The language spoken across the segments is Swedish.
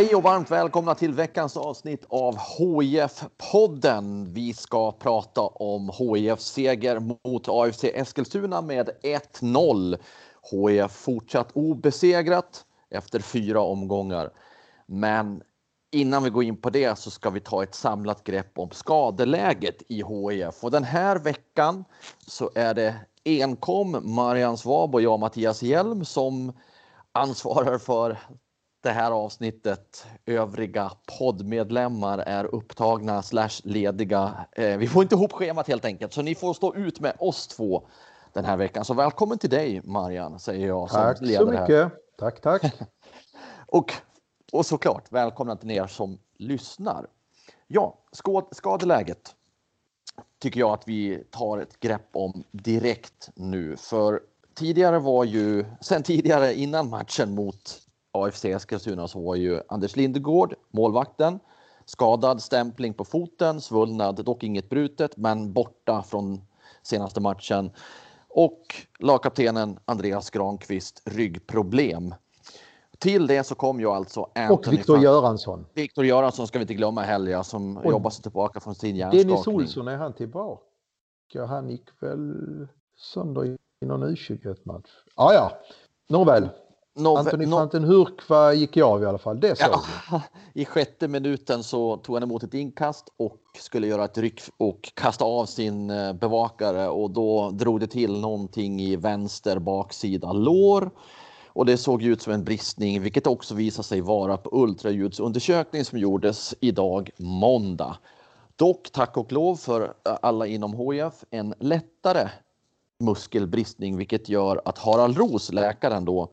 Hej och varmt välkomna till veckans avsnitt av HIF-podden. Vi ska prata om HIFs seger mot AFC Eskilstuna med 1-0. HIF fortsatt obesegrat efter fyra omgångar. Men innan vi går in på det så ska vi ta ett samlat grepp om skadeläget i HIF. Och den här veckan så är det enkom Marian Svab och jag Mattias Hjelm som ansvarar för det här avsnittet. Övriga poddmedlemmar är upptagna slash lediga. Eh, vi får inte ihop schemat helt enkelt, så ni får stå ut med oss två den här veckan. Så välkommen till dig Marian, säger jag. Tack som så mycket. Här. Tack, tack. och, och såklart välkomna till er som lyssnar. Ja, skadeläget tycker jag att vi tar ett grepp om direkt nu. För tidigare var ju, sen tidigare innan matchen mot AFC Eskilstuna så var ju Anders Lindegård, målvakten, skadad, stämpling på foten, svullnad, dock inget brutet, men borta från senaste matchen. Och lagkaptenen Andreas Granqvist ryggproblem. Till det så kom ju alltså Anthony Och Viktor Göransson. Viktor Göransson ska vi inte glömma heller, som och jobbar sig tillbaka från sin hjärnskakning. Dennis Olsson, är han tillbaka? Han gick väl sönder i någon U21-match? Ah, ja, nåväl. No, Anthony no, Fantenhurk gick jag av i alla fall, det såg ja, I sjätte minuten så tog han emot ett inkast och skulle göra ett ryck och kasta av sin eh, bevakare och då drog det till någonting i vänster baksida lår. Och det såg ut som en bristning, vilket också visade sig vara på ultraljudsundersökning som gjordes idag måndag. Dock tack och lov för alla inom HIF en lättare muskelbristning, vilket gör att Harald Ros, läkaren då,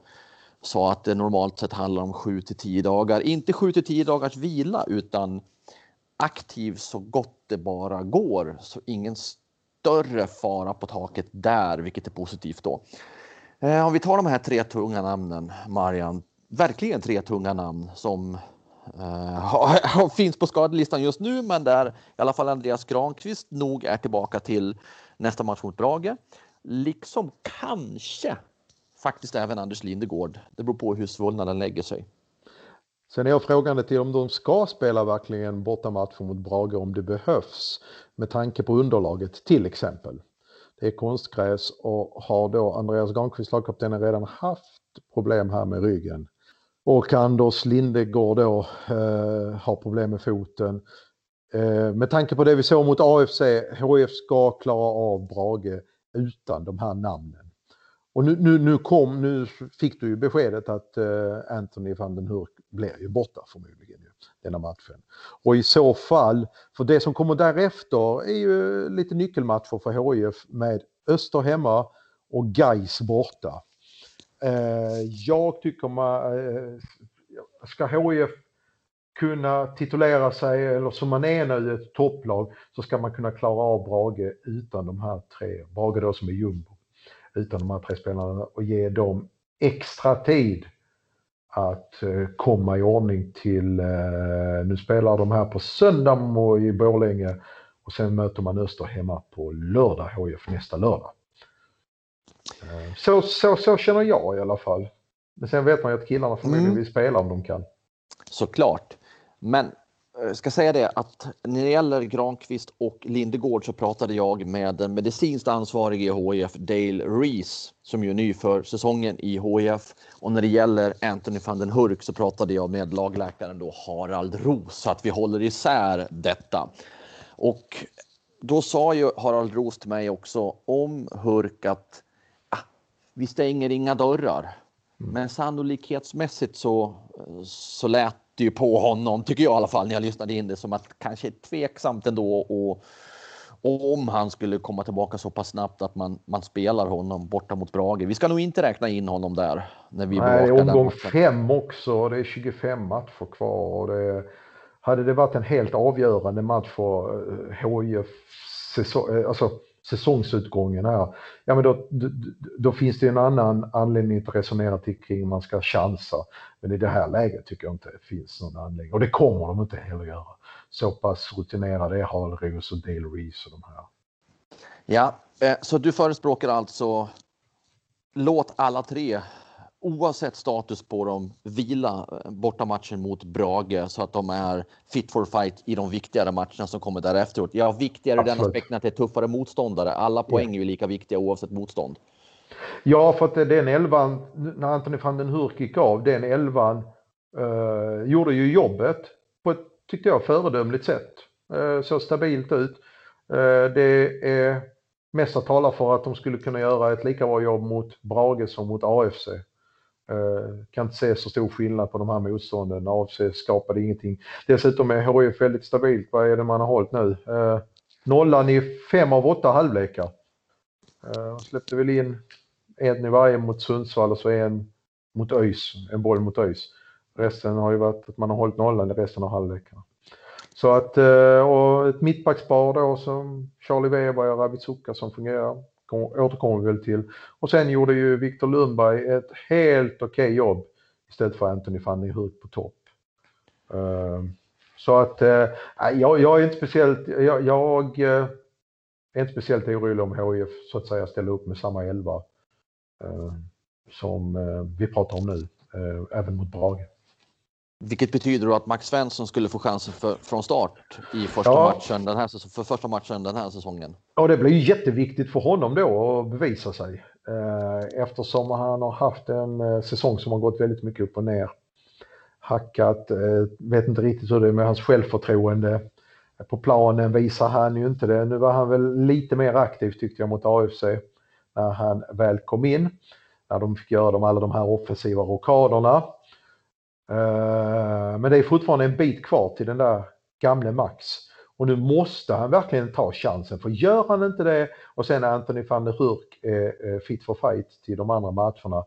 sa att det normalt sett handlar om 7 till 10 dagar. Inte 7 till 10 dagars vila utan aktiv så gott det bara går. Så ingen större fara på taket där, vilket är positivt då. Eh, om vi tar de här tre tunga namnen, Marian, verkligen tre tunga namn som eh, finns på skadelistan just nu, men där i alla fall Andreas Granqvist nog är tillbaka till nästa match mot Brage. Liksom kanske faktiskt även Anders Lindegård. Det beror på hur svullnaden lägger sig. Sen är jag frågande till om de ska spela verkligen bortamatcher mot Brage om det behövs med tanke på underlaget till exempel. Det är konstgräs och har då Andreas Granqvist, lagkaptenen, redan haft problem här med ryggen. Och Anders Lindegård då eh, har problem med foten. Eh, med tanke på det vi såg mot AFC, HF ska klara av Brage utan de här namnen. Och nu, nu, nu, kom, nu fick du ju beskedet att uh, Anthony van den Hurk blir ju borta förmodligen ju, denna matchen. Och i så fall, för det som kommer därefter är ju lite nyckelmatcher för HIF med Öster hemma och Gais borta. Uh, jag tycker man, uh, eh, ska HIF kunna titulera sig, eller som man är nu, ett topplag, så ska man kunna klara av Brage utan de här tre. Brage då som är jumbo utan de här tre spelarna och ge dem extra tid att eh, komma i ordning till, eh, nu spelar de här på söndag i Borlänge och sen möter man Öster hemma på lördag, HIF nästa lördag. Eh, så, så, så känner jag i alla fall. Men sen vet man ju att killarna förmodligen mm. vill spela om de kan. Såklart. Men ska säga det att när det gäller Granqvist och Lindegård så pratade jag med den medicinskt ansvarige i HIF, Dale Rees, som ju är ny för säsongen i HIF. Och när det gäller Anthony van den Hurk så pratade jag med lagläkaren då Harald Ros, så att vi håller isär detta. Och då sa ju Harald Ros till mig också om Hurk att vi stänger inga dörrar. Mm. Men sannolikhetsmässigt så, så lät det ju på honom, tycker jag i alla fall, när jag lyssnade in det som att kanske tveksamt ändå och om han skulle komma tillbaka så pass snabbt att man, man spelar honom borta mot Brage. Vi ska nog inte räkna in honom där. När vi Nej, omgång fem också. Det är 25 matcher kvar. Och det, hade det varit en helt avgörande match för HIF, eh, alltså säsongsutgången här, ja men då, då, då, finns det en annan anledning att resonera till kring man ska chansa. Men i det här läget tycker jag inte det finns någon anledning. Och det kommer de inte heller göra. Så pass rutinerade är Hallreus och Dale Reese och de här. Ja, eh, så du förespråkar alltså låt alla tre oavsett status på dem vila eh, borta matchen mot Brage så att de är fit for fight i de viktigare matcherna som kommer därefter. Ja, viktigare Absolut. den aspekten att det är tuffare motståndare. Alla poäng är ju lika viktiga oavsett motstånd. Ja, för att den elvan, när Anthony van den Hurk gick av, den elvan eh, gjorde ju jobbet på ett, tyckte jag, föredömligt sätt. Eh, så stabilt ut. Eh, det är mesta talar för att de skulle kunna göra ett lika bra jobb mot Brage som mot AFC. Eh, kan inte se så stor skillnad på de här motstånden. AFC skapade ingenting. Dessutom är HIF väldigt stabilt. Vad är det man har hållit nu? Eh, nollan i fem av åtta halvlekar. Eh, släppte väl in en i varje mot Sundsvall och så en mot ÖIS, en boll mot ÖIS. Resten har ju varit att man har hållit nollan i resten av halvlekarna. Så att, och ett mittbackspar då som Charlie Weber och Ravid Suka som fungerar återkommer vi väl till. Och sen gjorde ju Viktor Lundberg ett helt okej okay jobb istället för Anthony van der Hurk på topp. Ehm, så att uh, jag, jag, är inte speciellt, jag, jag uh, är inte speciellt orolig om HIF så att säga ställer upp med samma elva uh, som vi pratar om nu, även mot Brage. Vilket betyder då att Max Svensson skulle få chansen för, från start i första, ja. matchen den här, för första matchen den här säsongen. Ja, det blir ju jätteviktigt för honom då att bevisa sig. Eh, eftersom han har haft en eh, säsong som har gått väldigt mycket upp och ner. Hackat, eh, vet inte riktigt hur det är med hans självförtroende. På planen visar han ju inte det. Nu var han väl lite mer aktiv tyckte jag mot AFC när han väl kom in. När de fick göra de, alla de här offensiva rockaderna. Eh, men det är fortfarande en bit kvar till den där gamle Max. Och nu måste han verkligen ta chansen, för gör han inte det och sen är Anthony van der Hurk eh, eh, fit for fight till de andra matcherna,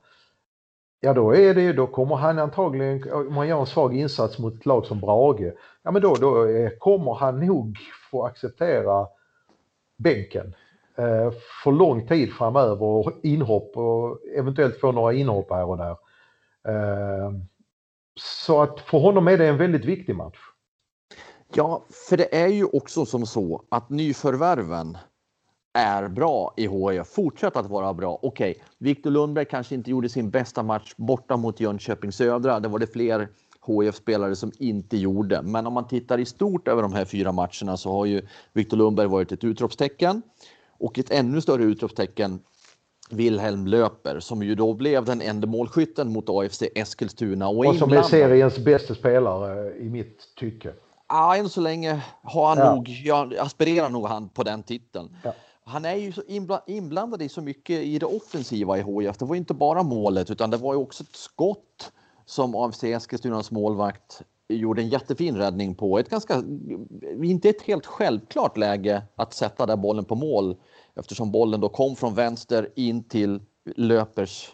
ja då är det då kommer han antagligen, om han gör en svag insats mot ett lag som Brage, ja men då, då kommer han nog få acceptera bänken för lång tid framöver och inhopp och eventuellt få några inhopp här och där. Så att för honom är det en väldigt viktig match. Ja, för det är ju också som så att nyförvärven är bra i HIF, fortsätter att vara bra. Okej, okay, Viktor Lundberg kanske inte gjorde sin bästa match borta mot Jönköping Södra. Det var det fler HIF-spelare som inte gjorde. Men om man tittar i stort över de här fyra matcherna så har ju Viktor Lundberg varit ett utropstecken och ett ännu större utropstecken Wilhelm Löper som ju då blev den enda målskytten mot AFC Eskilstuna. Och, och som är seriens bästa spelare i mitt tycke. Ja, än så länge har han ja. nog, jag aspirerar nog han på den titeln. Ja. Han är ju så inblandad i så mycket i det offensiva i HIF. Det var inte bara målet utan det var ju också ett skott som AFC Eskilstunas målvakt gjorde en jättefin räddning på. Ett ganska, inte ett helt självklart läge att sätta den bollen på mål eftersom bollen då kom från vänster in till löpers.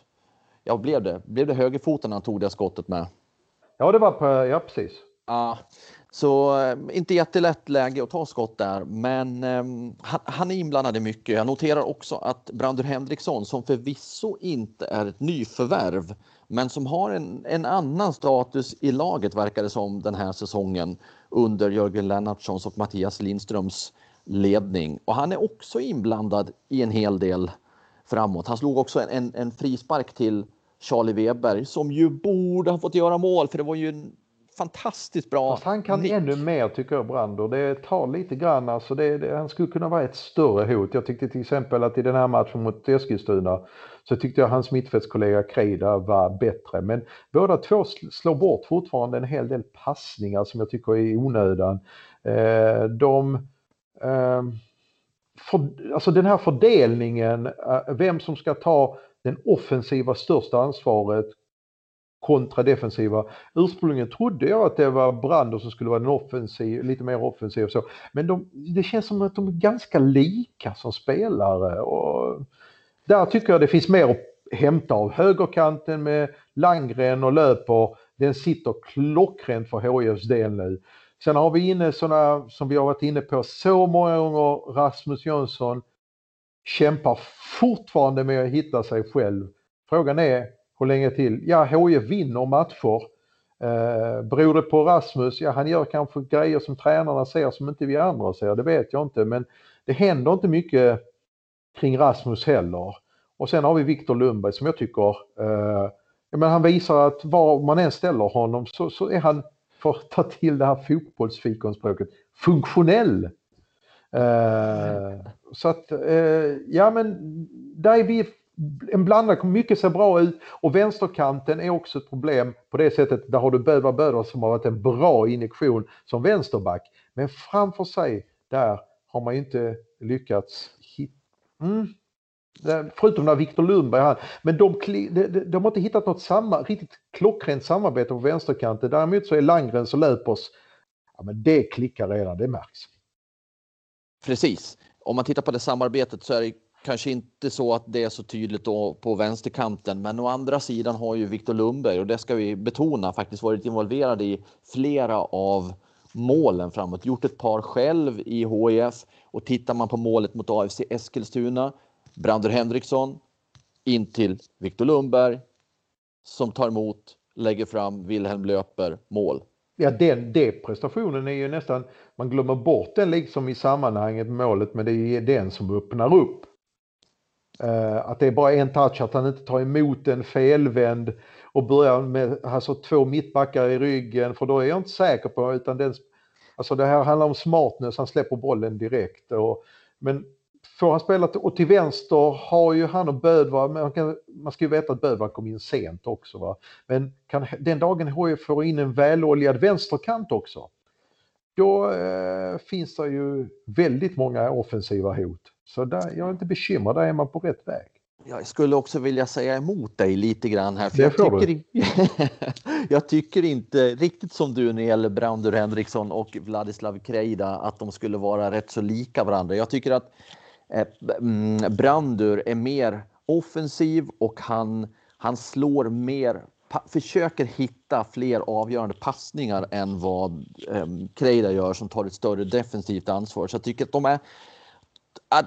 Ja, blev det? Blev det högerfoten han tog det skottet med? Ja, det var på, ja precis. Ja, så eh, inte jättelätt läge att ta skott där, men um, han, han, är inblandad i mycket. Jag noterar också att Brandur Henriksson, som förvisso inte är ett nyförvärv, men som har en, en annan status i laget verkar det som den här säsongen under Jörgen Lennartssons och Mattias Lindströms ledning och han är också inblandad i en hel del framåt. Han slog också en, en, en frispark till Charlie Weber som ju borde ha fått göra mål för det var ju en fantastiskt bra. Fast han kan nick. ännu mer tycker jag Brander. Det tar lite grann alltså. Det, det, han skulle kunna vara ett större hot. Jag tyckte till exempel att i den här matchen mot Eskilstuna så tyckte jag hans mittfältskollega Kreida var bättre. Men båda två slår bort fortfarande en hel del passningar som jag tycker är i onödan. Eh, de Ehm, för, alltså den här fördelningen, eh, vem som ska ta den offensiva största ansvaret kontra defensiva. Ursprungligen trodde jag att det var Brander som skulle vara den offensiv, lite mer offensiv och så. Men de, det känns som att de är ganska lika som spelare. Och där tycker jag det finns mer att hämta av. Högerkanten med Langren och Löper, den sitter klockrent för HIFs del nu. Sen har vi inne sådana som vi har varit inne på så många gånger, Rasmus Jönsson kämpar fortfarande med att hitta sig själv. Frågan är hur länge till? Ja, HIF vinner matcher. Eh, beror det på Rasmus? Ja, han gör kanske grejer som tränarna ser som inte vi andra ser, det vet jag inte. Men det händer inte mycket kring Rasmus heller. Och sen har vi Viktor Lundberg som jag tycker, eh, men han visar att var man än ställer honom så, så är han, för att ta till det här fotbollsfikonspråket, funktionell. Eh, så att, eh, ja men där är vi en blandad, mycket ser bra ut och vänsterkanten är också ett problem på det sättet, där har du Bödvar Böder som har varit en bra injektion som vänsterback. Men framför sig, där har man ju inte lyckats hitta... Mm. Förutom när Viktor Lundberg han, men de, de, de, har inte hittat något samma, riktigt klockrent samarbete på vänsterkanten. Däremot så är Langrens och Löpers, ja men det klickar redan, det märks. Precis. Om man tittar på det samarbetet så är det kanske inte så att det är så tydligt då på vänsterkanten, men å andra sidan har ju Viktor Lundberg och det ska vi betona faktiskt varit involverad i flera av målen framåt, gjort ett par själv i HIF och tittar man på målet mot AFC Eskilstuna, Brander Henriksson in till Viktor Lundberg som tar emot, lägger fram, Wilhelm löper, mål. Ja, den, det prestationen är ju nästan, man glömmer bort den liksom i sammanhanget med målet, men det är den som öppnar upp. Uh, att det är bara en touch, att han inte tar emot en felvänd och börjar med alltså, två mittbackar i ryggen, för då är jag inte säker på, utan den, alltså det här handlar om smartness, han släpper bollen direkt. Och, men får han spela till, och till vänster har ju han och Bödvar, man, kan, man ska ju veta att Bödvar kom in sent också. Va? Men kan, den dagen HIF får in en väloljad vänsterkant också, då eh, finns det ju väldigt många offensiva hot. Så där, jag är inte bekymrad, där är man på rätt väg. Jag skulle också vilja säga emot dig lite grann här. För jag, tycker, jag tycker inte riktigt som du när det gäller Brandur Henriksson och Vladislav Krejda att de skulle vara rätt så lika varandra. Jag tycker att Eh, mm, Brandur är mer offensiv och han, han slår mer försöker hitta fler avgörande passningar än vad ehm, Kreida gör som tar ett större defensivt ansvar. Så jag tycker att de är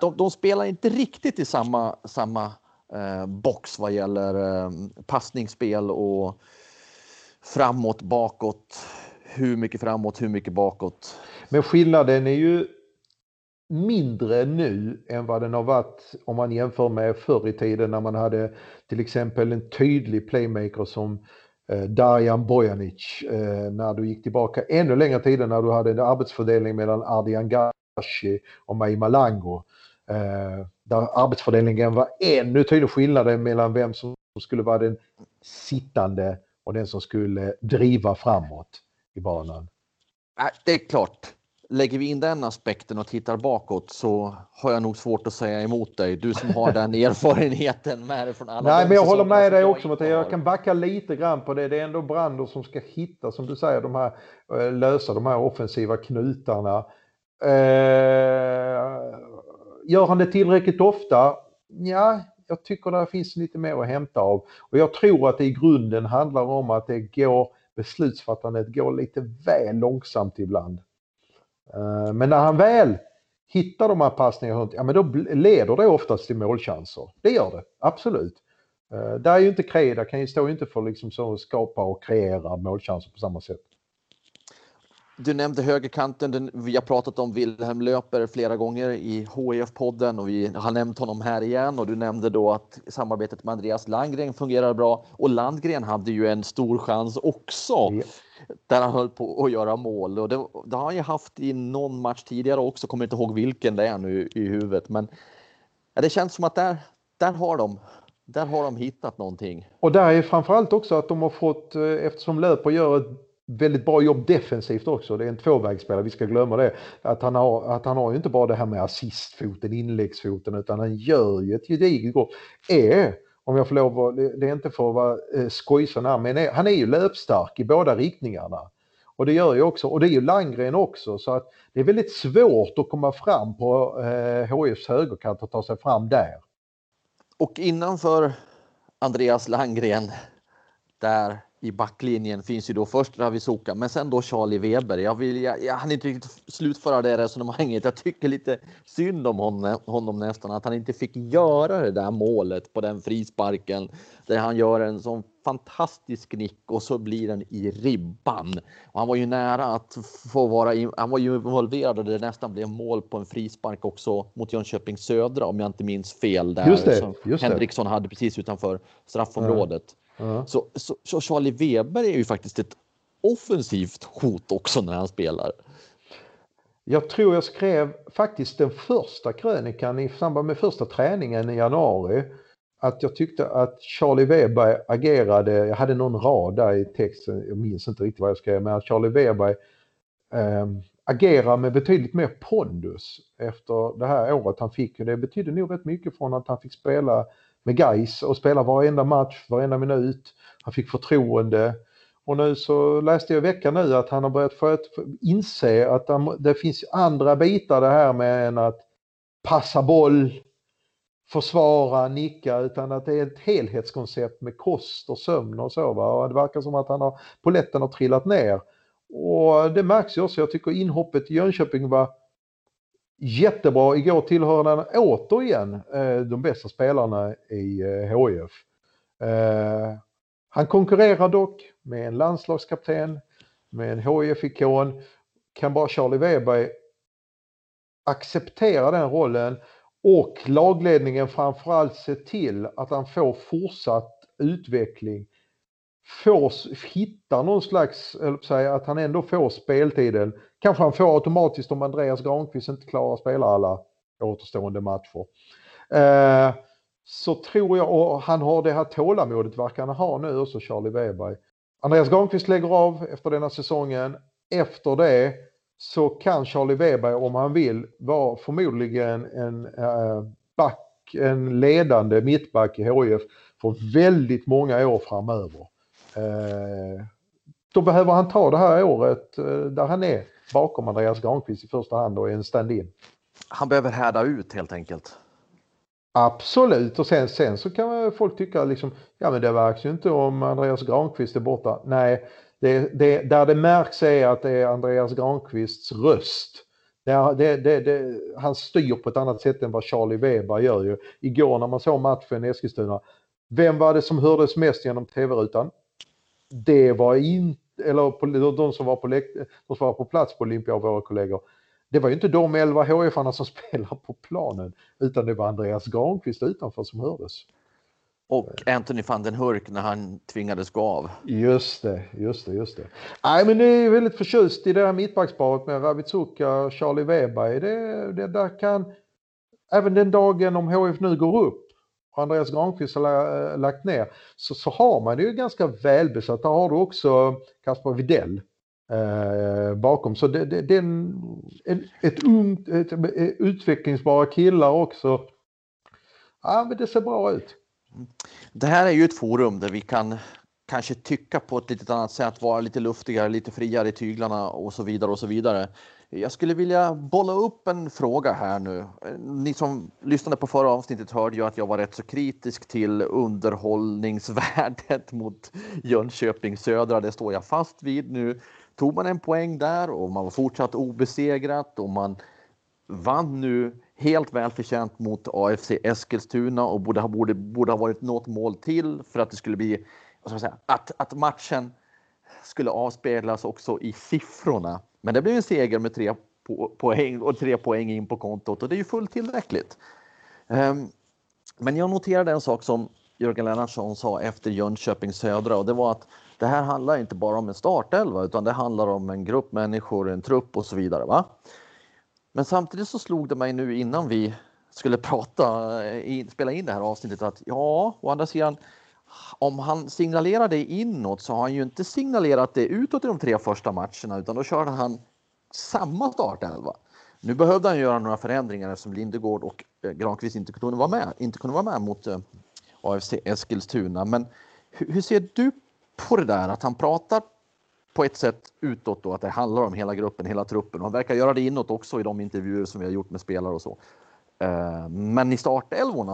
de, de spelar inte riktigt i samma, samma eh, box vad gäller eh, passningsspel och framåt, bakåt. Hur mycket framåt, hur mycket bakåt. Men skillnaden är ju mindre nu än vad den har varit om man jämför med förr i tiden när man hade till exempel en tydlig playmaker som eh, Darjan Bojanic. Eh, när du gick tillbaka ännu längre tiden när du hade en arbetsfördelning mellan Ardian Gashi och Mai Malango. Eh, där arbetsfördelningen var ännu tydligare skillnaden mellan vem som skulle vara den sittande och den som skulle driva framåt i banan. Det är klart, lägger vi in den aspekten och tittar bakåt så har jag nog svårt att säga emot dig. Du som har den erfarenheten med det från alla Nej, men jag håller med dig också Mattias. Jag kan backa lite grann på det. Det är ändå Brander som ska hitta, som du säger, de här, eh, lösa de här offensiva knutarna. Eh, gör han det tillräckligt ofta? Ja, jag tycker det finns lite mer att hämta av. Och jag tror att det i grunden handlar om att det går, beslutsfattandet går lite väl långsamt ibland. Eh, men när han väl hittar de här passningarna, ja men då leder det oftast till målchanser. Det gör det, absolut. Eh, där är ju inte Kreda, kan ju stå inte för liksom så att skapa och kreera målchanser på samma sätt. Du nämnde högerkanten. Vi har pratat om Wilhelm Löper flera gånger i HIF-podden och vi har nämnt honom här igen. Och du nämnde då att samarbetet med Andreas Landgren fungerar bra. Och Landgren hade ju en stor chans också. Ja. Där han höll på att göra mål. Och det, det, har han ju haft i någon match tidigare också. Kommer inte ihåg vilken det är nu i huvudet. Men ja, det känns som att där, där har de där har de hittat någonting. Och där är framförallt också att de har fått, eh, eftersom Löper gör ett väldigt bra jobb defensivt också. Det är en tvåvägsspelare, vi ska glömma det. Att han har, att han har ju inte bara det här med assistfoten, inläggsfoten, utan han gör ju ett gediget jobb. Är, om jag får lov att, det är inte för att vara skojsen skojsam här, men han är ju löpstark i båda riktningarna. Och det gör ju också, och det är ju Landgren också, så att det är väldigt svårt att komma fram på eh, HIFs högerkant och ta sig fram där. Och innanför Andreas Landgren, där i backlinjen finns ju då först Ravisoka, men sen då Charlie Weber. Jag, vill, jag, jag hann inte riktigt slutföra det resonemanget. Jag tycker lite synd om honom, honom nästan, att han inte fick göra det där målet på den frisparken där han gör en sån fantastisk nick och så blir den i ribban. Och han var ju nära att få vara han var ju involverad och det nästan blev mål på en frispark också mot Jönköping Södra om jag inte minns fel där. Just det, just Henriksson hade precis utanför straffområdet. Så, så, Charlie Weber är ju faktiskt ett offensivt hot också när han spelar. Jag tror jag skrev faktiskt den första krönikan i samband med första träningen i januari att jag tyckte att Charlie Weber agerade, jag hade någon rad där i texten, jag minns inte riktigt vad jag skrev, men att Charlie Weber eh, agerar med betydligt mer pondus efter det här året han fick. Det betydde nog rätt mycket från att han fick spela med Geis och spelade varenda match, varenda minut. Han fick förtroende. Och nu så läste jag i veckan nu att han har börjat få inse att det finns andra bitar det här med än att passa boll, försvara, nicka, utan att det är ett helhetskoncept med kost och sömn och så. Va? Och det verkar som att han har, poletten har trillat ner. Och det märks ju också, jag tycker inhoppet i Jönköping var jättebra. Igår tillhörde han återigen eh, de bästa spelarna i eh, HIF. Eh, han konkurrerar dock med en landslagskapten, med en HIF-ikon. Kan bara Charlie Weber acceptera den rollen och lagledningen framförallt se till att han får fortsatt utveckling får hitta någon slags, säga, att han ändå får speltiden. Kanske han får automatiskt om Andreas Granqvist inte klarar att spela alla återstående matcher. Eh, så tror jag, och han har det här tålamodet verkar han ha nu också, Charlie Weber. Andreas Granqvist lägger av efter denna säsongen. Efter det så kan Charlie Weber, om han vill, vara förmodligen en eh, back, en ledande mittback i HIF för väldigt många år framöver. Eh, då behöver han ta det här året eh, där han är bakom Andreas Granqvist i första hand och är en stand-in. Han behöver härda ut helt enkelt. Absolut och sen, sen så kan folk tycka liksom, ja men det märks ju inte om Andreas Granqvist är borta. Nej, det, det, där det märks är att det är Andreas Granqvists röst. Det, det, det, han styr på ett annat sätt än vad Charlie Weber gör ju. Igår när man såg matchen i Eskilstuna, vem var det som hördes mest genom tv-rutan? det var inte, eller på, de som var på, de som var på plats på Olympia och våra kollegor, det var ju inte de 11 HIF-arna som spelar på planen, utan det var Andreas Granqvist utanför som hördes. Och Anthony van den Hurk när han tvingades gå av. Just det, just det, just det. Nej, men det är väldigt förtjust i det här mittbacksparet med Ravitsuka och Charlie Weber. Det, det där kan, även den dagen om HIF nu går upp, och Andreas Granqvist har eh, lagt ner så, så har man det ju ganska välbesatt. Där har du också Kasper Videll eh, bakom. Så det, det, det är en, ett ungt, ett, utvecklingsbara killar också. Ja, men det ser bra ut. Det här är ju ett forum där vi kan kanske tycka på ett lite annat sätt, vara lite luftigare, lite friare i tyglarna och så vidare och så vidare. Jag skulle vilja bolla upp en fråga här nu. Ni som lyssnade på förra avsnittet hörde ju att jag var rätt så kritisk till underhållningsvärdet mot Jönköping Södra. Det står jag fast vid nu. Tog man en poäng där och man var fortsatt obesegrat och man vann nu helt välförtjänt mot AFC Eskilstuna och borde ha, borde, borde ha varit något mål till för att det skulle bli vad ska jag säga, att, att matchen skulle avspeglas också i siffrorna. Men det blev en seger med tre poäng och tre poäng in på kontot och det är ju fullt tillräckligt. Ehm, men jag noterade en sak som Jörgen Lennartsson sa efter Jönköping Södra och det var att det här handlar inte bara om en startelva utan det handlar om en grupp människor, en trupp och så vidare. Va? Men samtidigt så slog det mig nu innan vi skulle prata, eh, spela in det här avsnittet att ja, å andra sidan om han signalerar det inåt så har han ju inte signalerat det utåt i de tre första matcherna utan då körde han samma startelva. Nu behövde han göra några förändringar eftersom Lindegård och eh, Granqvist inte kunde vara med, inte kunde vara med mot eh, AFC Eskilstuna. Men hur, hur ser du på det där att han pratar på ett sätt utåt då att det handlar om hela gruppen, hela truppen. Han verkar göra det inåt också i de intervjuer som vi har gjort med spelare och så. Eh, men i startelvorna.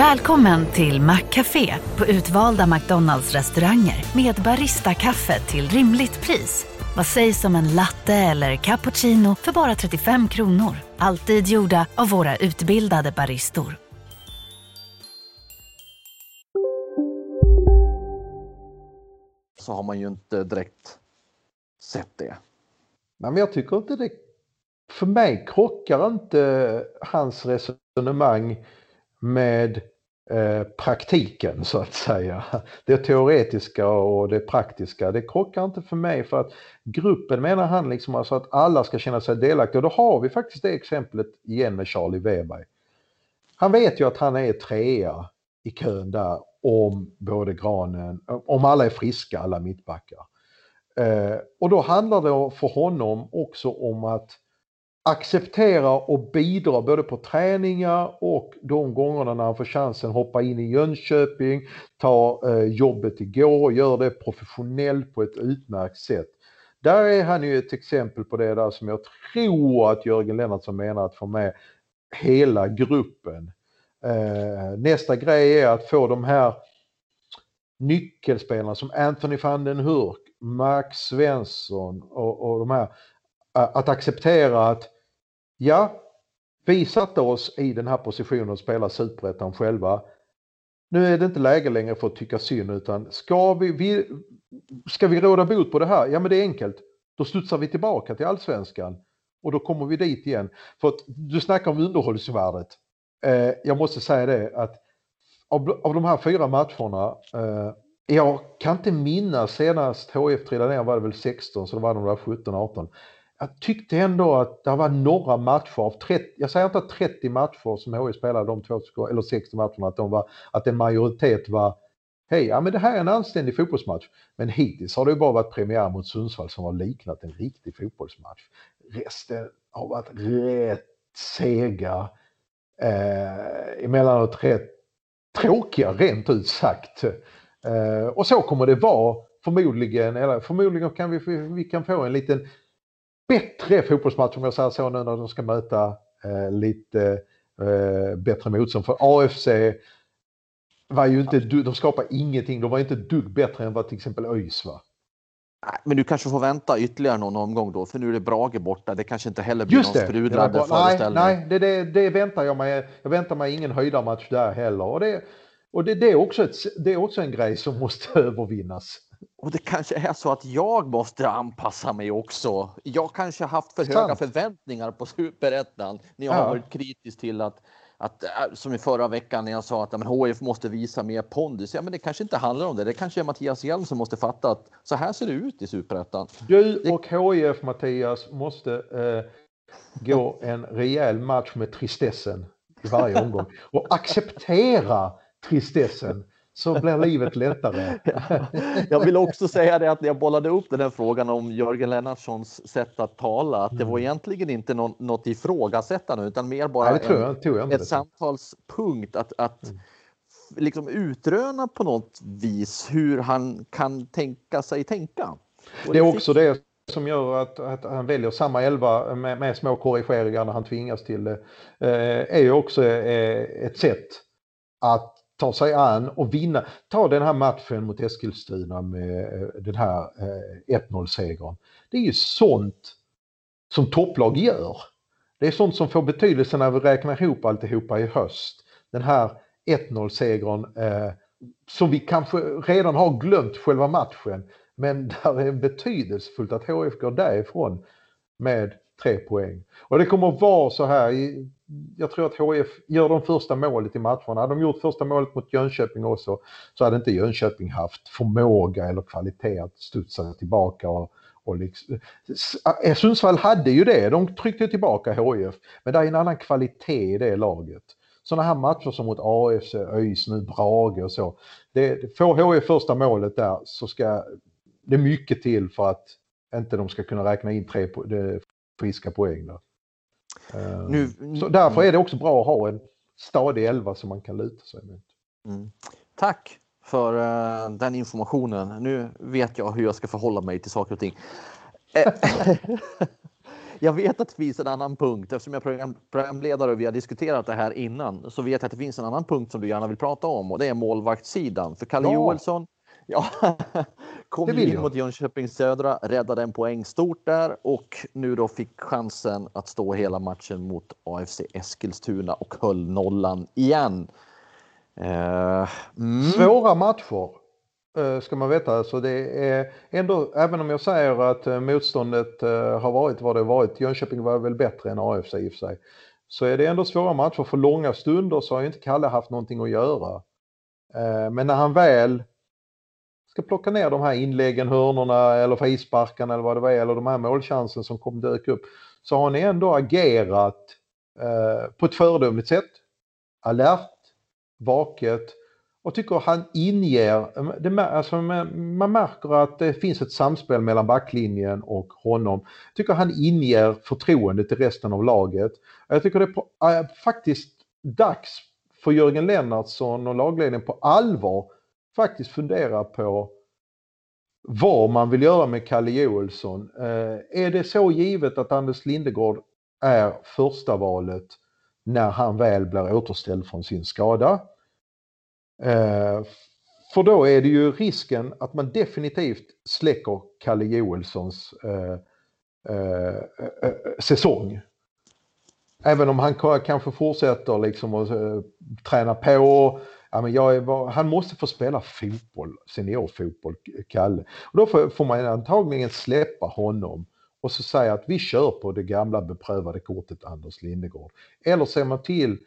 Välkommen till Maccafé på utvalda McDonalds restauranger med Baristakaffe till rimligt pris. Vad sägs om en latte eller cappuccino för bara 35 kronor? Alltid gjorda av våra utbildade baristor. Så har man ju inte direkt sett det. Men jag tycker inte det, för mig krockar inte hans resonemang med eh, praktiken så att säga. Det teoretiska och det praktiska, det krockar inte för mig för att gruppen menar han liksom alltså att alla ska känna sig delaktiga och då har vi faktiskt det exemplet igen med Charlie Weber. Han vet ju att han är trea i kön där om både Granen, om alla är friska, alla mittbackar. Eh, och då handlar det för honom också om att accepterar och bidrar både på träningar och de gångerna när han får chansen hoppa in i Jönköping, ta eh, jobbet igår och gör det professionellt på ett utmärkt sätt. Där är han ju ett exempel på det där som jag tror att Jörgen Lennartsson menar att få med hela gruppen. Eh, nästa grej är att få de här nyckelspelarna som Anthony van den Hurk, Max Svensson och, och de här att acceptera att ja, vi satte oss i den här positionen och spelade superettan själva. Nu är det inte läge längre för att tycka synd utan ska vi, vi, ska vi råda bot på det här? Ja men det är enkelt. Då studsar vi tillbaka till allsvenskan och då kommer vi dit igen. För att du snackar om underhållsvärdet. Eh, jag måste säga det att av, av de här fyra matcherna eh, jag kan inte minnas senast HF trillade ner var det väl 16 så det var de där 17-18 jag tyckte ändå att det var några matcher av 30, jag säger inte att 30 matcher som HIF spelade de två, eller 60 matcherna, att, de var, att en majoritet var hej, ja men det här är en anständig fotbollsmatch. Men hittills har det ju bara varit premiär mot Sundsvall som har liknat en riktig fotbollsmatch. Resten har varit rätt sega, eh, emellanåt rätt tråkiga rent ut sagt. Eh, och så kommer det vara förmodligen, eller förmodligen kan vi, vi kan få en liten bättre fotbollsmatch om jag säger så nu när de ska möta eh, lite eh, bättre motstånd. För AFC var ju inte, de skapade ingenting, de var inte dugg bättre än vad till exempel ÖIS var. Men du kanske får vänta ytterligare någon omgång då, för nu är det Brage borta. Det kanske inte heller blir Just någon sprudlande föreställning. Nej, det, det, det, väntar jag mig. Jag väntar mig ingen höjdarmatch där heller. Och det, och det, det, är också ett, det är också en grej som måste övervinnas. Och det kanske är så att jag måste anpassa mig också. Jag kanske haft för höga förväntningar på superettan när jag ja. har varit kritisk till att att, äh, som i förra veckan när jag sa att men, HF måste visa mer pondus. Ja, men det kanske inte handlar om det. Det kanske är Mattias Hjelm som måste fatta att så här ser det ut i superettan. Du och HIF Mattias måste eh, gå en rejäl match med tristessen i varje omgång och acceptera tristessen så blir livet lättare. jag vill också säga det att när jag bollade upp den här frågan om Jörgen Lennartssons sätt att tala, att det var mm. egentligen inte någon, något ifrågasättande utan mer bara Nej, jag, en, ett samtalspunkt att, att mm. liksom utröna på något vis hur han kan tänka sig tänka. Och det är också det som gör att, att, han väljer samma elva med, med små korrigeringar när han tvingas till det, eh, är ju också eh, ett sätt att ta sig an och vinna. Ta den här matchen mot Eskilstuna med eh, den här eh, 1-0-segern. Det är ju sånt som topplag gör. Det är sånt som får betydelse när vi räknar ihop alltihopa i höst. Den här 1-0-segern eh, som vi kanske redan har glömt själva matchen men där är betydelsefullt att HF går därifrån med tre poäng. Och det kommer vara så här, jag tror att HF gör de första målet i matcherna. Hade de gjort första målet mot Jönköping också så hade inte Jönköping haft förmåga eller kvalitet att studsa tillbaka och och liksom, eh, Sundsvall hade ju det, de tryckte tillbaka HIF, men det är en annan kvalitet i det laget. Sådana här matcher som mot AFC, ÖIS, nu Brage och så. Det, får HIF första målet där så ska det mycket till för att inte de ska kunna räkna in tre friska poäng. Där. Eh, nu, så därför är det också bra att ha en stadig elva som man kan luta sig mot. Mm. Tack för uh, den informationen. Nu vet jag hur jag ska förhålla mig till saker och ting. Eh, jag vet att det finns en annan punkt eftersom jag är program, programledare och vi har diskuterat det här innan så vet jag att det finns en annan punkt som du gärna vill prata om och det är målvaktssidan. För Kalle ja. Joelsson ja, kom in jag. mot Jönköping Södra, räddade en poäng stort där och nu då fick chansen att stå hela matchen mot AFC Eskilstuna och höll nollan igen. Uh, mm. Svåra matcher uh, ska man veta. Alltså det är ändå, även om jag säger att uh, motståndet har varit vad det varit, Jönköping var väl bättre än AFC i och för sig, så är det ändå svåra matcher. För långa stunder så har ju inte Kalle haft någonting att göra. Men när han väl ska plocka ner de här inläggen, hörnorna eller frisparkarna eller vad det var, eller de här målchansen som kom dök upp, så har ni ändå agerat eh, på ett föredömligt sätt. Alert, vaket och tycker han inger, det, alltså man märker att det finns ett samspel mellan backlinjen och honom. Jag tycker han inger förtroende till resten av laget. Jag tycker det är eh, faktiskt dags för Jörgen Lennartsson och lagledningen på allvar faktiskt fundera på vad man vill göra med Kalle Joelsson. Eh, är det så givet att Anders Lindegård är första valet när han väl blir återställd från sin skada. Eh, för då är det ju risken att man definitivt släcker Kalle Joelssons eh, säsong. Även om han kanske fortsätter liksom att träna på. Ja, men jag är, han måste få spela fotboll, seniorfotboll, Kalle. Och då får, får man antagligen släppa honom och så säga att vi kör på det gamla beprövade kortet Anders Lindegård. Eller ser man till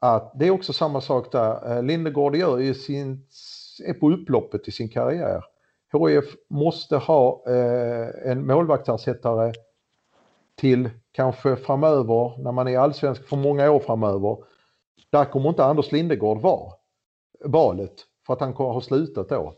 att det är också samma sak där. Eh, Lindegård gör ju sin, är på upploppet i sin karriär. HIF måste ha eh, en målvaktsersättare till kanske framöver när man är allsvensk för många år framöver. Där kommer inte Anders Lindegård vara valet för att han har slutat då.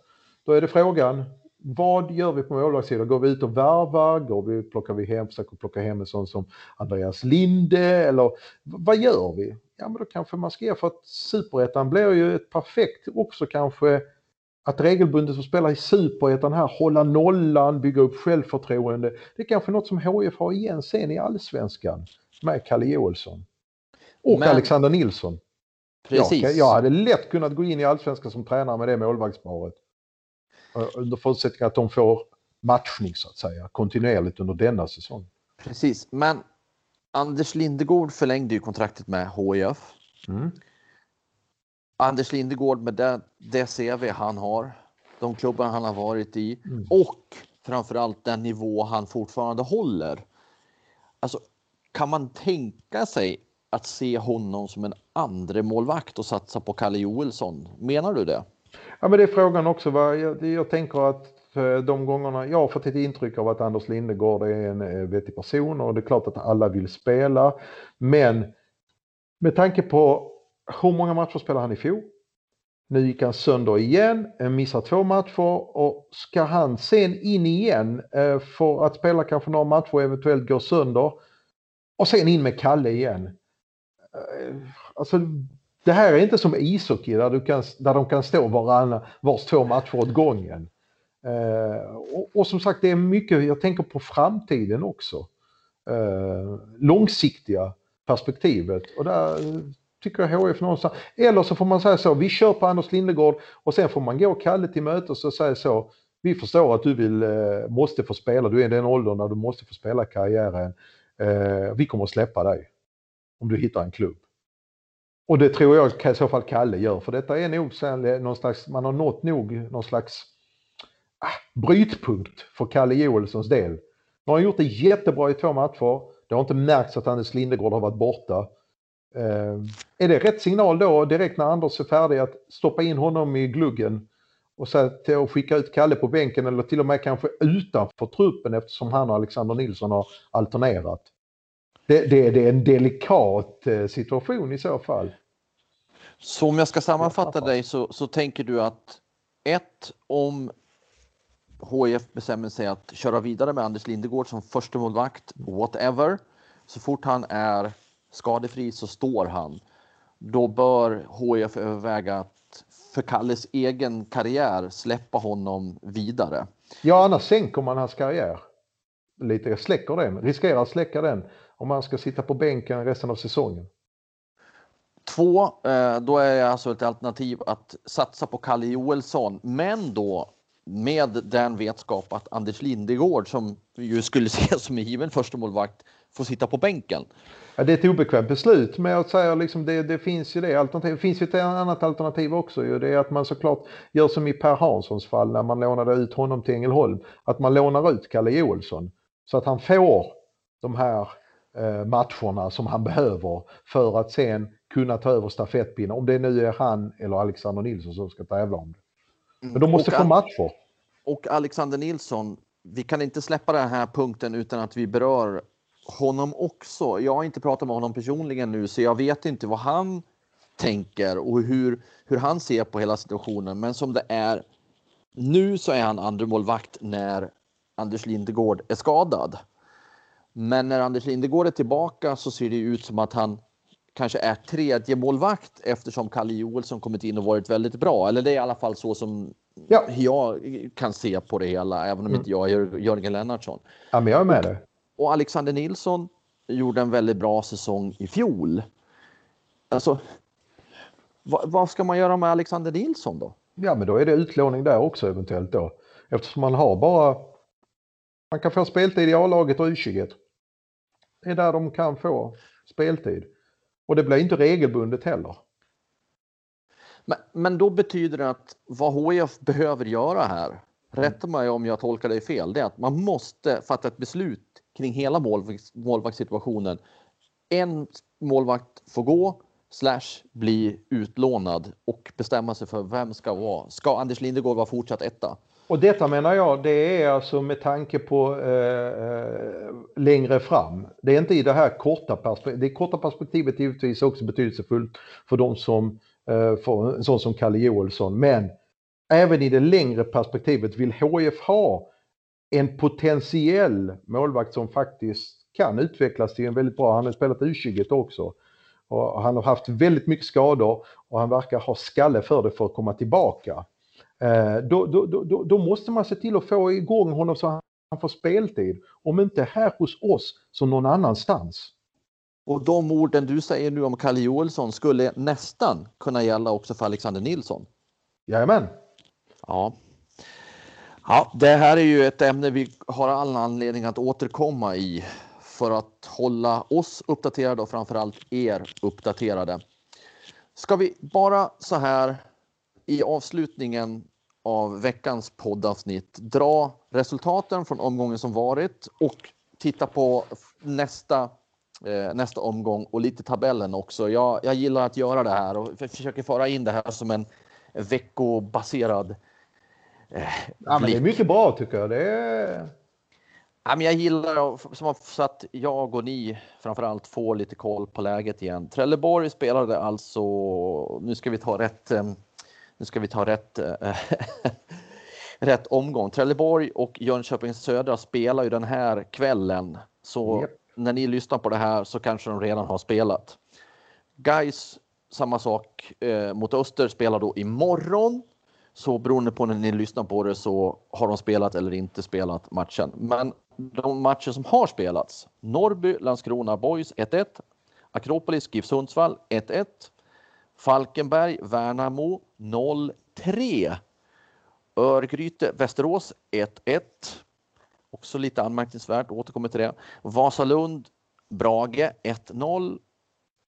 Då är det frågan, vad gör vi på målvaktssidan? Går vi ut och värvar? Går vi, plockar vi hem, försöker plocka hem en sån som Andreas Linde? Eller vad gör vi? Ja, men då kanske man ska ge för att superettan blir ju ett perfekt också kanske att regelbundet få spela i superettan här, hålla nollan, bygga upp självförtroende. Det är kanske något som HIF har igen sen i allsvenskan med Kalle Joelsson. Och men, Alexander Nilsson. Precis. Jag, jag hade lätt kunnat gå in i allsvenskan som tränare med det målvaktsparet. Eh, under förutsättning att de får matchning så att säga kontinuerligt under denna säsong. Precis, men Anders Lindegård förlängde ju kontraktet med HIF. Mm. Anders Lindegård med det, det CV han har, de klubbar han har varit i mm. och framförallt den nivå han fortfarande håller. Alltså, kan man tänka sig att se honom som en andre målvakt och satsa på Kalle Joelsson? Menar du det? Ja, men det är frågan också. Va? Jag, jag tänker att de gångerna jag har fått ett intryck av att Anders Lindegård är en eh, vettig person och det är klart att alla vill spela. Men med tanke på hur många matcher spelade han i fjol? Nu gick han sönder igen, eh, missar två matcher och ska han sen in igen eh, för att spela kanske några matcher och eventuellt gå sönder och sen in med Kalle igen. Eh, alltså det här är inte som ishockey där, du kan, där de kan stå varann, vars två matcher åt gången. Eh, och, och, som sagt, det är mycket, jag tänker på framtiden också. Eh, långsiktiga perspektivet. Och där eh, tycker jag HF någonstans, eller så får man säga så, vi kör på Anders Lindegård och sen får man gå Kalle till mötes och säga så, vi förstår att du vill, eh, måste få spela, du är i den åldern när du måste få spela karriären. Eh, vi kommer att släppa dig om du hittar en klubb. Och det tror jag i så fall Kalle gör, för detta är nog någon slags, man har nått nog någon slags ah, brytpunkt för Kalle Joelssons del. Nu har han gjort det jättebra i två matcher. Det har inte märkts att Anders Lindegård har varit borta. Eh, är det rätt signal då direkt när Anders är färdig att stoppa in honom i gluggen och så till att skicka ut Kalle på bänken eller till och med kanske utanför truppen eftersom han och Alexander Nilsson har alternerat? Det, det, det är en delikat eh, situation i så fall. Så om jag ska sammanfatta dig så, så tänker du att ett, om HIF bestämmer sig att köra vidare med Anders Lindegård som första målvakt, whatever. Så fort han är skadefri så står han. Då bör HIF överväga att för Kalles egen karriär släppa honom vidare. Ja, annars sänker man hans karriär. Lite släcker den, riskerar att släcka den om man ska sitta på bänken resten av säsongen. Två, eh, då är det alltså ett alternativ att satsa på Kalle Joelsson, men då med den vetskap att Anders Lindegård, som ju skulle ses som en given första målvakt, får sitta på bänken. Ja, det är ett obekvämt beslut, men jag säger liksom det, det finns ju det alternativet. Det finns ju ett annat alternativ också ju. Det är att man såklart gör som i Per Hanssons fall när man lånade ut honom till Ängelholm. Att man lånar ut Kalle Joelsson så att han får de här matcherna som han behöver för att sen kunna ta över stafettpinnen. Om det nu är han eller Alexander Nilsson som ska tävla om det. Men de måste och, få matcher. Och Alexander Nilsson, vi kan inte släppa den här punkten utan att vi berör honom också. Jag har inte pratat med honom personligen nu så jag vet inte vad han tänker och hur, hur han ser på hela situationen. Men som det är nu så är han andremålvakt när Anders Lindegård är skadad. Men när Anders Lindegård är tillbaka så ser det ut som att han kanske är tredje målvakt eftersom Kalle Joelsson kommit in och varit väldigt bra. Eller det är i alla fall så som ja. jag kan se på det hela, även om mm. inte jag är Jörgen Lennartsson. Ja, men jag är med dig. Och Alexander Nilsson gjorde en väldigt bra säsong i fjol. Alltså, vad, vad ska man göra med Alexander Nilsson då? Ja, men då är det utlåning där också eventuellt då. Eftersom man har bara... Man kan få speltid i A-laget och U21. Är där de kan få speltid. Och det blir inte regelbundet heller. Men, men då betyder det att vad HIF behöver göra här, rätta mig om jag tolkar dig fel, det är att man måste fatta ett beslut kring hela målvakt, målvaktssituationen. En målvakt får gå, slash bli utlånad och bestämma sig för vem ska vara. Ska Anders Lindegård vara fortsatt etta? Och detta menar jag, det är alltså med tanke på eh, eh längre fram. Det är inte i det här korta perspektivet. Det korta perspektivet är givetvis också betydelsefullt för de som eh, för en sån som Kalle Joelsson. Men även i det längre perspektivet vill HF ha en potentiell målvakt som faktiskt kan utvecklas till en väldigt bra, han har spelat U21 också. Och han har haft väldigt mycket skador och han verkar ha skalle för det för att komma tillbaka. Eh, då, då, då, då, måste man se till att få igång honom så han får speltid. Om inte här hos oss så någon annanstans. Och de orden du säger nu om Kalle Joelsson skulle nästan kunna gälla också för Alexander Nilsson? Jajamän. Ja. ja, det här är ju ett ämne vi har all anledning att återkomma i för att hålla oss uppdaterade och framförallt er uppdaterade. Ska vi bara så här i avslutningen av veckans poddavsnitt dra resultaten från omgången som varit och titta på nästa, eh, nästa omgång och lite tabellen också. Jag, jag gillar att göra det här och försöker föra in det här som en veckobaserad eh, ja, men Det är mycket bra tycker jag. Det är... Ja, men jag gillar så att jag och ni framförallt får lite koll på läget igen. Trelleborg spelade alltså, nu ska vi ta rätt eh, nu ska vi ta rätt, äh, rätt omgång. Trelleborg och Jönköping Södra spelar ju den här kvällen. Så yep. när ni lyssnar på det här så kanske de redan har spelat. Guys samma sak eh, mot Öster spelar då imorgon. Så beroende på när ni lyssnar på det så har de spelat eller inte spelat matchen. Men de matcher som har spelats. Norrby, Landskrona Boys 1-1. Akropolis, GIF Sundsvall 1-1. Falkenberg, Värnamo 0-3. Örgryte, Västerås 1-1. Också lite anmärkningsvärt, återkommer till det. Vasalund, Brage 1-0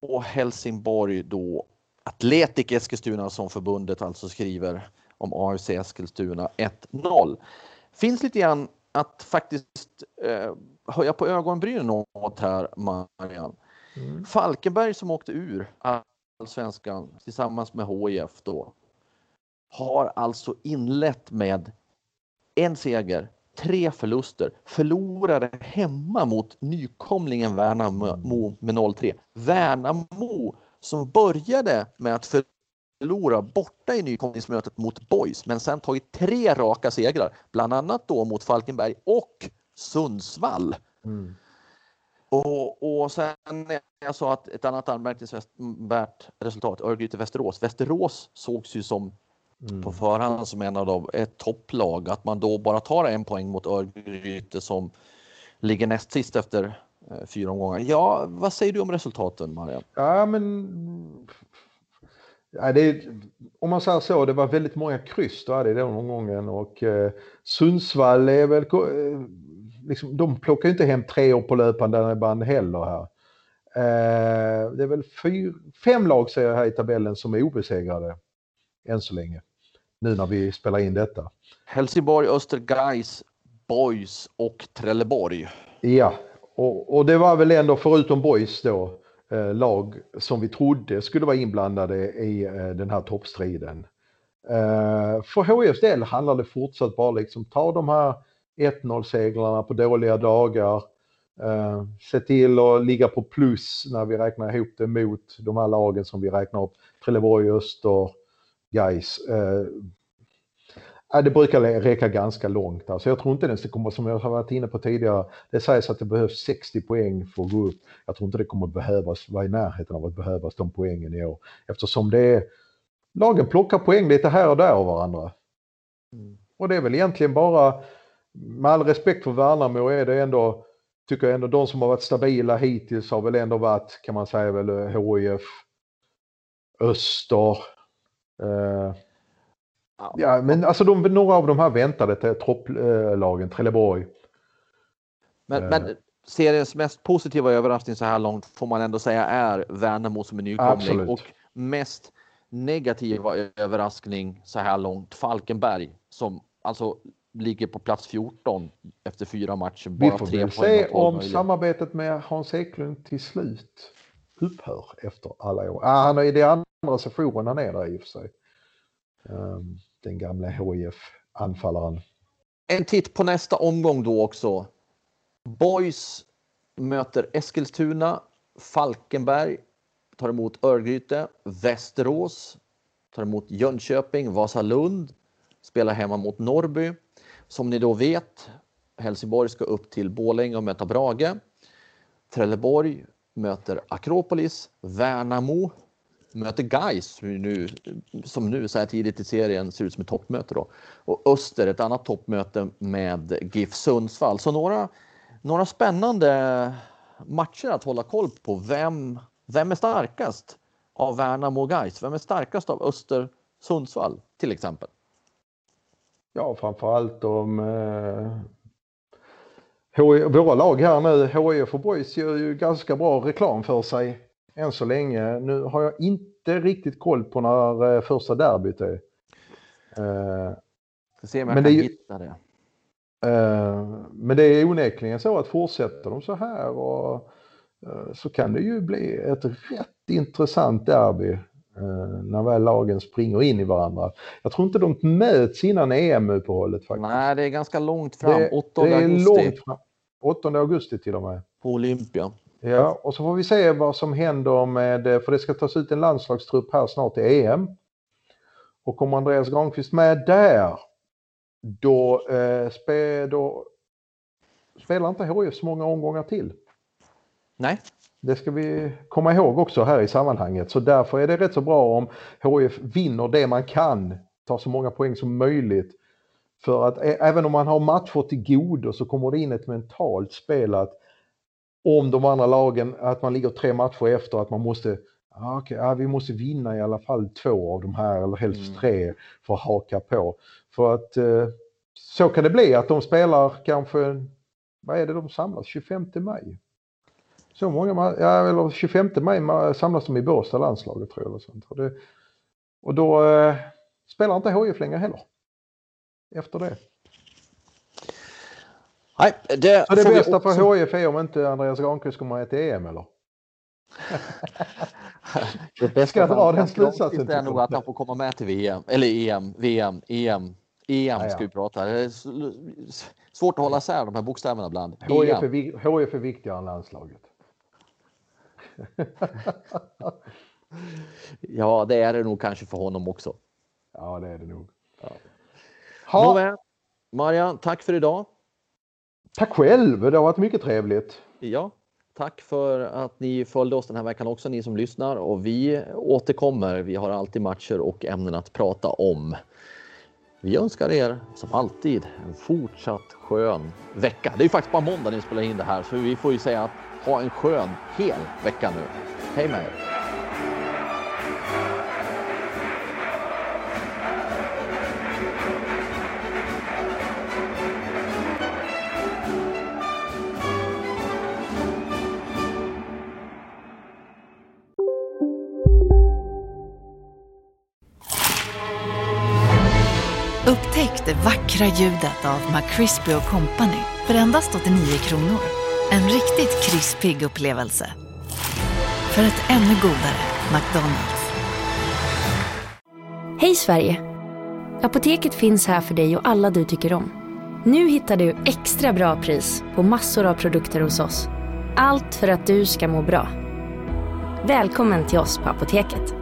och Helsingborg då Atletic Eskilstuna som förbundet alltså skriver om AFC Eskilstuna 1-0. Finns lite grann att faktiskt eh, höja på ögonbrynen åt här, Marianne. Mm. Falkenberg som åkte ur allsvenskan tillsammans med HIF då har alltså inlett med en seger, tre förluster, förlorade hemma mot nykomlingen Värnamo med 0-3. Värnamo som började med att förlora borta i nykomlingsmötet mot Boys men sen tagit tre raka segrar, bland annat då mot Falkenberg och Sundsvall. Mm. Och, och sen jag sa att ett annat anmärkningsvärt resultat, Örgryte-Västerås. Västerås sågs ju som mm. på förhand som en av dem, ett topplag. Att man då bara tar en poäng mot Örgryte som ligger näst sist efter eh, fyra omgångar. Ja, vad säger du om resultaten, Marian? Ja, men Ja, det, om man säger så, det var väldigt många kryss då i den omgången och eh, Sundsvall är väl, eh, liksom, de plockar inte hem tre år på löpande band heller här. Eh, det är väl fyr, fem lag ser jag här i tabellen som är obesegrade än så länge. Nu när vi spelar in detta. Helsingborg, Östergais, Boys och Trelleborg. Ja, och, och det var väl ändå förutom Boys då eh, lag som vi trodde skulle vara inblandade i eh, den här toppstriden. Eh, för HIFs del handlar det fortsatt bara liksom ta de här 1-0-segrarna på dåliga dagar. Eh, se till att ligga på plus när vi räknar ihop det mot de här lagen som vi räknar upp. Trelleborg, Öster, Gais. Eh, det brukar räcka ganska långt. Alltså jag tror inte det kommer, som jag har varit inne på tidigare, det sägs att det behövs 60 poäng för att gå upp. Jag tror inte det kommer behövas, vara i närheten av att behövas de poängen i år. Eftersom det är, lagen plockar poäng lite här och där av varandra. Mm. Och det är väl egentligen bara, med all respekt för Värnamo är det ändå, tycker jag ändå de som har varit stabila hittills har väl ändå varit, kan man säga väl, HIF, Öster, eh, Ja, men alltså de, några av de här väntade till topplagen, Trelleborg. Men, uh, men seriens mest positiva överraskning så här långt får man ändå säga är Värnamo som är nykomling. Absolut. Och mest negativa överraskning så här långt Falkenberg som alltså ligger på plats 14 efter fyra matcher. Bara Vi får tre väl se om möjliga. samarbetet med Hans Eklund till slut upphör efter alla år. Ah, han är i det andra sessionen han är där i och för sig. Um, den gamla HIF-anfallaren. En titt på nästa omgång då också. Boys möter Eskilstuna, Falkenberg tar emot Örgryte, Västerås tar emot Jönköping, Vasalund spelar hemma mot Norrby. Som ni då vet, Helsingborg ska upp till Borlänge och möta Brage. Trelleborg möter Akropolis, Värnamo möter Gais nu, som nu så här tidigt i serien ser ut som ett toppmöte då. Och Öster ett annat toppmöte med GIF Sundsvall. Så några, några spännande matcher att hålla koll på. Vem, vem är starkast av Värnamo och Gais? Vem är starkast av Öster Sundsvall till exempel? Ja, framförallt om eh, våra lag här nu, HIF och Boys gör ju ganska bra reklam för sig än så länge. Nu har jag inte riktigt koll på när eh, första derbyt är. Uh, Ska se om jag men kan det, hitta det. Uh, men det är onekligen så att fortsätter de så här och, uh, så kan det ju bli ett rätt intressant derby när väl lagen springer in i varandra. Jag tror inte de möts innan EM-uppehållet faktiskt. Nej, det är ganska långt fram. Det, 8 det är augusti. Långt fram. 8 augusti till och med. På Olympia. Ja, och så får vi se vad som händer med, för det ska tas ut en landslagstrupp här snart i EM. Och kommer Andreas Granqvist med där, då, eh, spe, då spelar inte HIF så många omgångar till. Nej. Det ska vi komma ihåg också här i sammanhanget. Så därför är det rätt så bra om HIF vinner det man kan, tar så många poäng som möjligt. För att även om man har matcher till godo så kommer det in ett mentalt spel att om de andra lagen, att man ligger tre matcher efter, att man måste okay, ja, vi måste vinna i alla fall två av de här eller helst mm. tre för att haka på. För att eh, så kan det bli att de spelar kanske, vad är det de samlas, 25 maj? Så många, ja eller 25 maj samlas de i Båstad landslaget tror jag. Eller sånt. Och, det, och då eh, spelar inte HIF längre heller. Efter det. Nej, det Så det bästa också- för HIF är om inte Andreas Granqvist kommer med till EM eller? Det bästa Ska jag dra den slutsatsen är nog att han får komma med till VM, eller EM, VM, EM, EM Ja, ska vi prata. Det är svårt att hålla isär de här bokstäverna ibland. HIF är, HIF är viktigare än landslaget. Ja, det är det nog kanske för honom också. Ja, det är det nog. Ha, Nåväl, Marian, tack för idag. tack själv, det har varit mycket trevligt. Ja, tack för att ni följde oss den här veckan också, ni som lyssnar. Och vi återkommer. Vi har alltid matcher och ämnen att prata om. Vi önskar er som alltid en fortsatt skön vecka. Det är ju faktiskt bara måndag ni spelar in det här, så vi får ju säga att ha en skön hel vecka nu. Hej med er! Upptäck det vackra ljudet av McCrispy Company för endast 89 kronor. En riktigt krispig upplevelse. För ett ännu godare McDonalds. Hej Sverige! Apoteket finns här för dig och alla du tycker om. Nu hittar du extra bra pris på massor av produkter hos oss. Allt för att du ska må bra. Välkommen till oss på Apoteket.